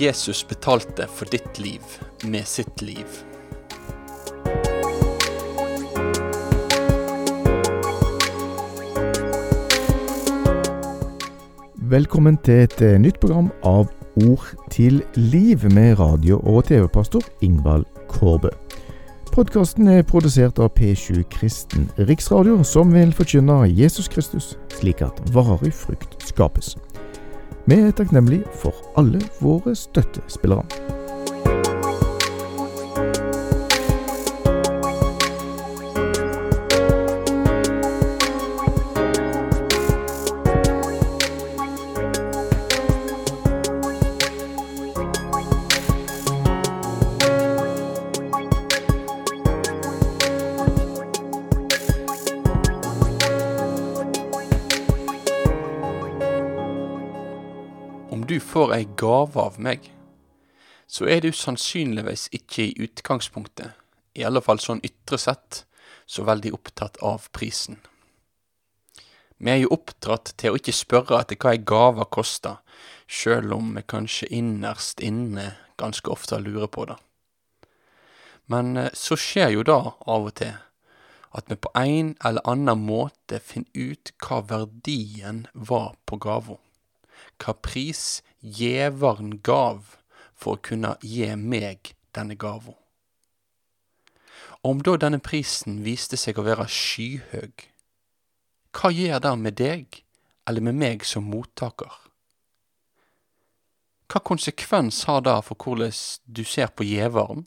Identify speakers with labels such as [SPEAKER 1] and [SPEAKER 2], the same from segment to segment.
[SPEAKER 1] Jesus betalte for ditt liv med sitt liv.
[SPEAKER 2] Velkommen til et eh, nytt program av Ord til liv med radio- og TV-pastor Ingvald Kårbø. Podkasten er produsert av P7 Kristen Riksradio, som vil forkynne Jesus Kristus, slik at varig frukt skapes. Vi er takknemlige for alle våre støttespillere.
[SPEAKER 1] Får ei gave av meg, så er det jo sannsynligvis ikke i utgangspunktet, i alle fall sånn ytre sett, så veldig opptatt av prisen. Vi er jo oppdratt til å ikke spørre etter hva ei gave koster, sjøl om vi kanskje innerst inne ganske ofte lurer på det. Men eh, så skjer jo det av og til, at vi på en eller annen måte finner ut hva verdien var på gava hva pris gjeveren gav for å kunne gi meg denne gava. Om da denne prisen viste seg å være skyhøg, hva gjør det med deg eller med meg som mottaker? Hva konsekvens har det for hvordan du ser på gjeveren,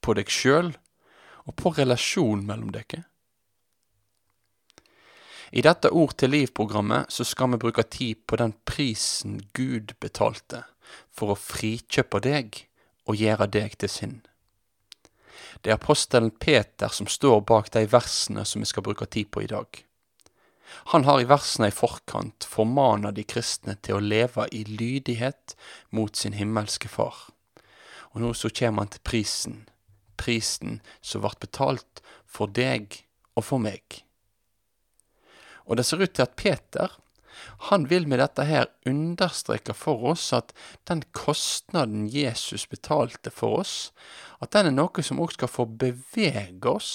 [SPEAKER 1] på deg sjøl og på relasjonen mellom dere? I dette Ord til liv-programmet så skal vi bruke tid på den prisen Gud betalte for å frikjøpe deg og gjøre deg til sin. Det er apostelen Peter som står bak de versene som vi skal bruke tid på i dag. Han har i versene i forkant formana de kristne til å leve i lydighet mot sin himmelske Far. Og nå så kommer han til prisen, prisen som ble betalt for deg og for meg. Og det ser ut til at Peter, han vil med dette her understreke for oss at den kostnaden Jesus betalte for oss, at den er noe som også skal få bevege oss,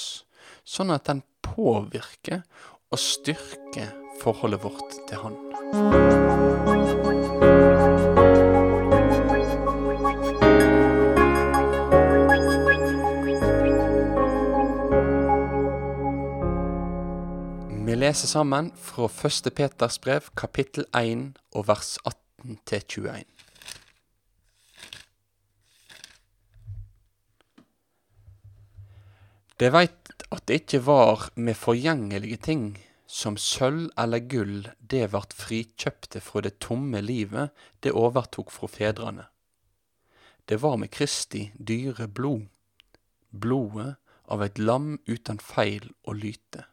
[SPEAKER 1] sånn at den påvirker og styrker forholdet vårt til Han. Vi leser sammen fra 1. Peters brev, kapittel 1 og vers 18 21. De veit at det ikke var med forgjengelige ting, som sølv eller gull, det vart frikjøpte fra det tomme livet det overtok fra fedrene. Det var med Kristi dyre blod, blodet av et lam uten feil og lyte.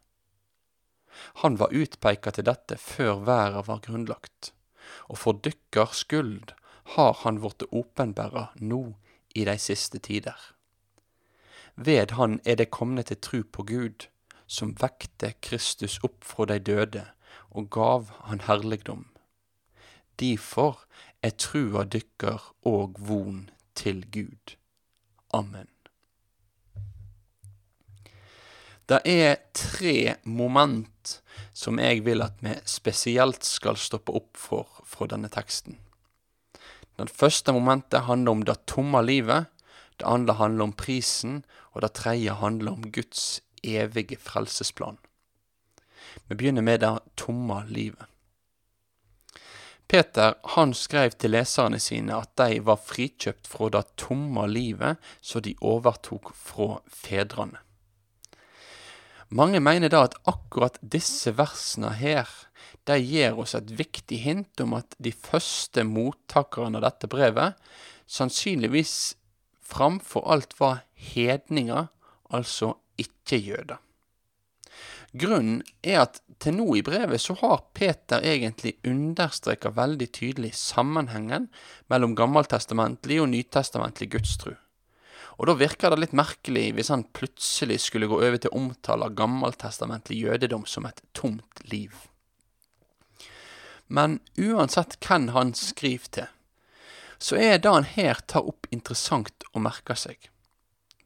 [SPEAKER 1] Han var utpeika til dette før verda var grunnlagt, og for dykkar skuld har han vorte åpenbæra nå i dei siste tider. Ved han er det komne til tru på Gud, som vekte Kristus opp frå dei døde og gav han herligdom. Difor er trua dykkar og von til Gud. Amen. Det er tre moment som jeg vil at vi spesielt skal stoppe opp for fra denne teksten. Den første momentet handler om det tomme livet, det andre handler om prisen, og det tredje handler om Guds evige frelsesplan. Vi begynner med det tomme livet. Peter han skrev til leserne sine at de var frikjøpt fra det tomme livet som de overtok fra fedrene. Mange mener da at akkurat disse versene her, de gir oss et viktig hint om at de første mottakerne av dette brevet sannsynligvis framfor alt var hedninger, altså ikke-jøder. Grunnen er at til nå i brevet så har Peter egentlig understreka veldig tydelig sammenhengen mellom gammeltestamentlig og nytestamentlig gudstru. Og da virker det litt merkelig hvis han plutselig skulle gå over til å omtale gammeltestamentlig jødedom som et tomt liv. men uansett hvem han skriver til, så er det han her tar opp interessant å merke seg.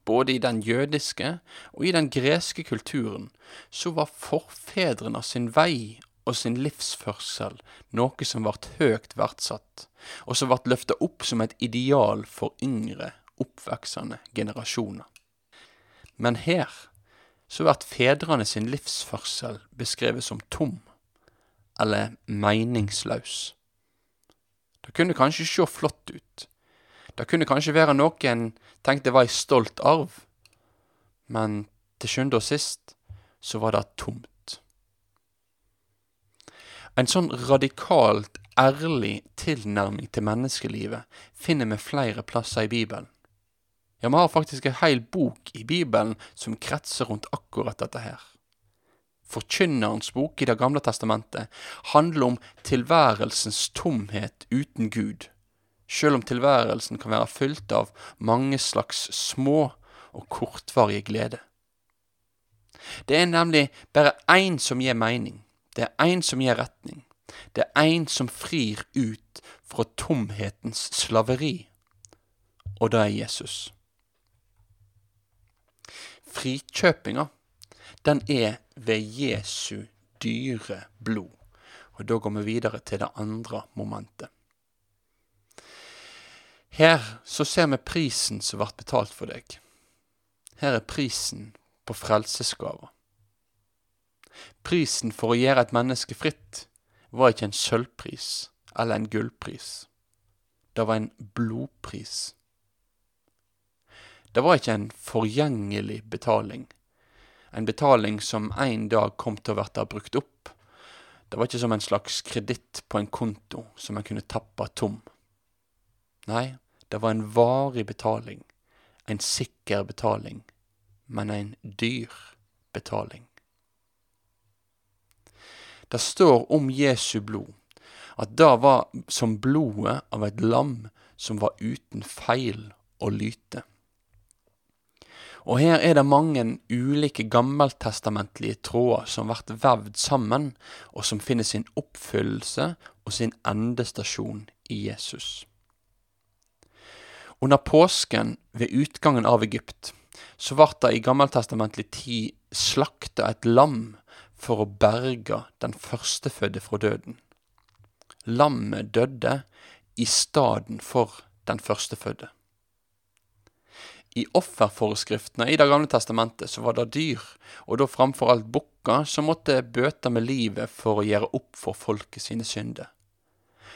[SPEAKER 1] Både i den jødiske og i den greske kulturen så var forfedrene sin vei og sin livsførsel noe som ble høgt verdsatt, og som ble løfta opp som et ideal for yngre, oppveksende generasjoner. Men her så blir fedrene sin livsførsel beskrevet som tom, eller meningsløs. Det kunne kanskje se flott ut. Det kunne kanskje være noe en tenkte var ei stolt arv, men til sjuende og sist så var det tomt. En sånn radikalt ærlig tilnærming til menneskelivet finner vi flere plasser i Bibelen. Ja, vi har faktisk en hel bok i Bibelen som kretser rundt akkurat dette her. Forkynnerens bok i Det gamle testamentet handler om tilværelsens tomhet uten Gud, sjøl om tilværelsen kan være fylt av mange slags små og kortvarige glede. Det er nemlig bare én som gir mening, det er én som gir retning, det er én som frir ut fra tomhetens slaveri, og det er Jesus. Frikjøpinga, den er ved Jesu dyre blod. Og da går vi videre til det andre momentet. Her så ser vi prisen som ble betalt for deg. Her er prisen på frelsesgava. Prisen for å gjøre et menneske fritt var ikke en sølvpris eller en gullpris. Det var en blodpris. Det var ikke en forgjengelig betaling, en betaling som en dag kom til å bli brukt opp. Det var ikke som en slags kreditt på en konto som en kunne tappe tom. Nei, det var en varig betaling, en sikker betaling, men en dyr betaling. Det står om Jesu blod at det var som blodet av et lam som var uten feil og lyte. Og her er det mange ulike gammeltestamentlige tråder som blir vevd sammen, og som finner sin oppfyllelse og sin endestasjon i Jesus. Under påsken ved utgangen av Egypt så ble det i gammeltestamentlig tid slakta et lam for å berge den førstefødte fra døden. Lammet døde i staden for den førstefødte. I offerforeskriftene i Det gamle testamentet så var det dyr, og da framfor alt bukker, som måtte bøte med livet for å gjøre opp for folket sine synder.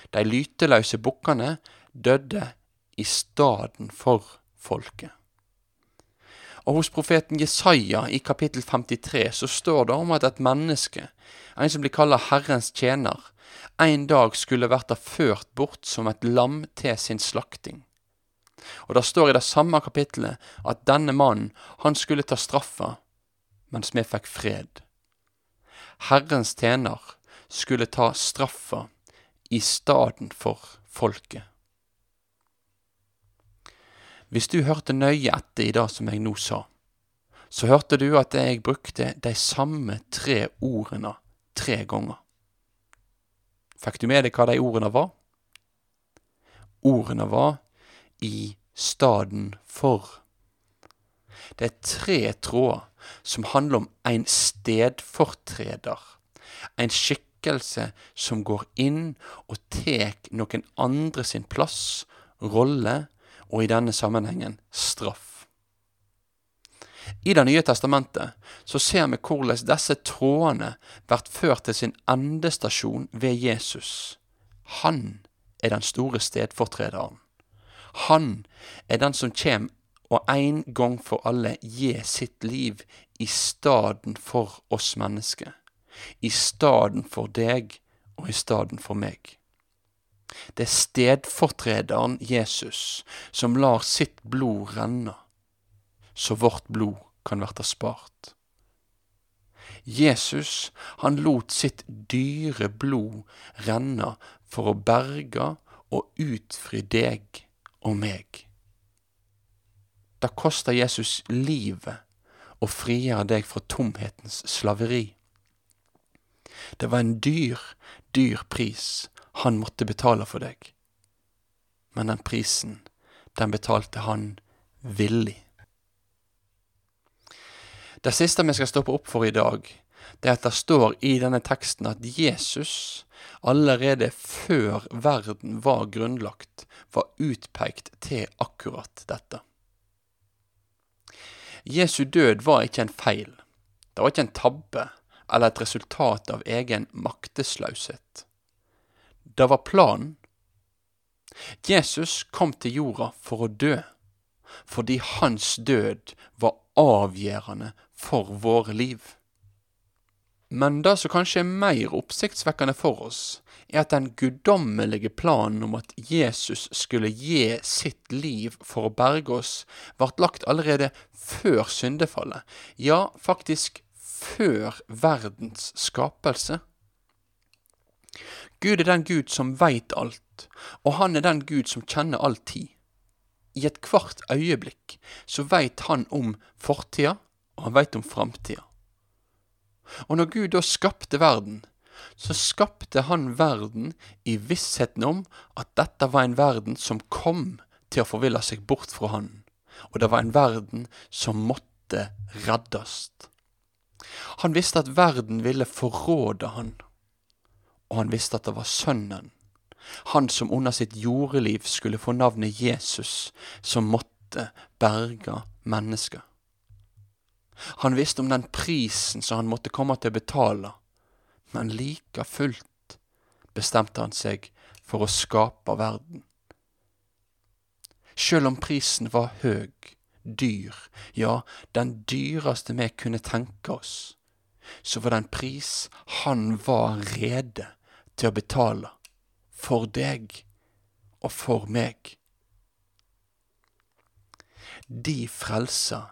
[SPEAKER 1] De lyteløse bukkene døde i staden for folket. Og hos profeten Jesaja i kapittel 53 så står det om at et menneske, en som blir kalt Herrens tjener, en dag skulle vært ført bort som et lam til sin slakting. Og det står i det samme kapittelet at denne mannen, han skulle ta straffa, mens vi fikk fred. Herrens tjener skulle ta straffa i staden for folket. Hvis du hørte nøye etter i det som jeg nå sa, så hørte du at jeg brukte de samme tre ordene tre ganger. Fikk du med deg hva de ordene var? Ordene var i staden for. Det er tre tråder som handler om en stedfortreder. En skikkelse som går inn og tek noen andre sin plass, rolle, og i denne sammenhengen straff. I Det nye testamentet så ser vi hvordan disse trådene blir ført til sin endestasjon ved Jesus. Han er den store stedfortrederen. Han er den som kjem og en gang for alle gir sitt liv i staden for oss mennesker. I staden for deg og i staden for meg. Det er stedfortrederen Jesus som lar sitt blod renne, så vårt blod kan verte spart. Jesus, han lot sitt dyre blod renne for å berge og utfri deg og meg. Da koster Jesus livet å frigjøre deg fra tomhetens slaveri. Det var en dyr, dyr pris han måtte betale for deg. Men den prisen, den betalte han villig. Det siste vi skal stoppe opp for i dag, det er at det står i denne teksten at Jesus allerede før verden var grunnlagt, var utpekt til akkurat dette. Jesu død var ikke en feil. Det var ikke en tabbe eller et resultat av egen maktesløshet. Det var planen. Jesus kom til jorda for å dø, fordi hans død var avgjørende for våre liv. Men det som kanskje er mer oppsiktsvekkende for oss, er at den guddommelige planen om at Jesus skulle gi sitt liv for å berge oss, ble lagt allerede før syndefallet, ja, faktisk før verdens skapelse. Gud er den Gud som veit alt, og han er den Gud som kjenner all tid. I et hvert øyeblikk så veit han om fortida, og han veit om framtida. Og når Gud da skapte verden, så skapte han verden i vissheten om at dette var en verden som kom til å forville seg bort fra han, og det var en verden som måtte reddes. Han visste at verden ville forråde han, og han visste at det var Sønnen, han som under sitt jordeliv skulle få navnet Jesus, som måtte berge mennesker. Han visste om den prisen som han måtte komme til å betale, men like fullt bestemte han seg for å skape verden. Sjøl om prisen var høg, dyr, ja, den dyreste vi kunne tenke oss, så var det en pris han var rede til å betale for deg og for meg. De frelsa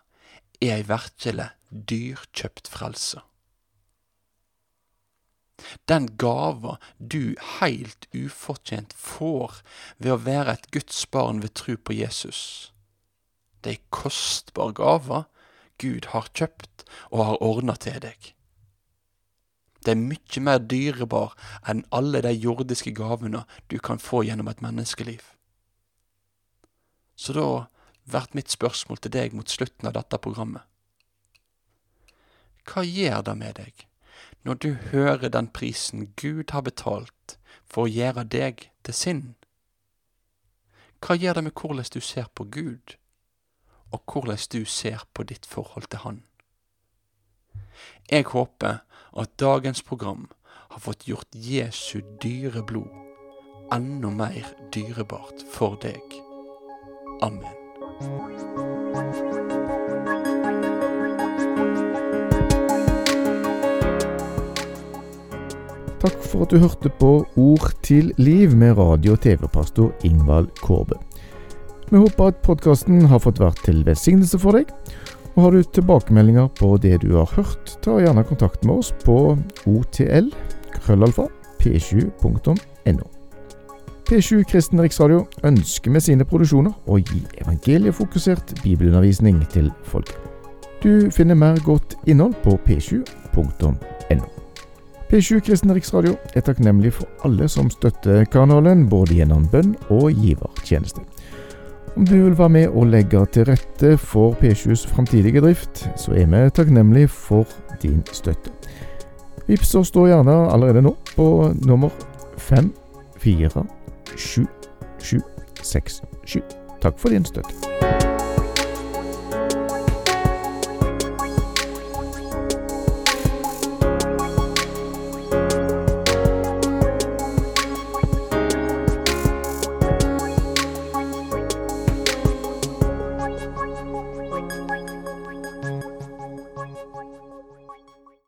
[SPEAKER 1] er ei virkelig dyrkjøpt frelse. Den gava du heilt ufortjent får ved å være et Guds barn ved tru på Jesus. Det er ei kostbar gave Gud har kjøpt og har ordna til deg. Det er mykje mer dyrebar enn alle de jordiske gavene du kan få gjennom et menneskeliv. Så da vært mitt spørsmål til deg mot slutten av dette programmet. Hva gjør det med deg når du hører den prisen Gud har betalt for å gjøre deg til sin? Hva gjør det med hvordan du ser på Gud, og hvordan du ser på ditt forhold til Han? Jeg håper at dagens program har fått gjort Jesu dyre blod enda mer dyrebart for deg. Amen.
[SPEAKER 2] Takk for at du hørte på Ord til liv med radio- og TV-pastor Ingvald Kårbe. Vi håper at podkasten har fått vært til velsignelse for deg. Og Har du tilbakemeldinger på det du har hørt, ta gjerne kontakt med oss på otl-p7.no. P7 Kristen Riksradio ønsker med sine produksjoner å gi evangeliefokusert bibelundervisning til folk. Du finner mer godt innhold på p7.no. P7 Kristen Riksradio er takknemlig for alle som støtter kanalen, både gjennom bønn og givertjeneste. Om du vil være med og legge til rette for P7s framtidige drift, så er vi takknemlig for din støtte. Vips oss da gjerne allerede nå på nummer 547767. Takk for din støtte.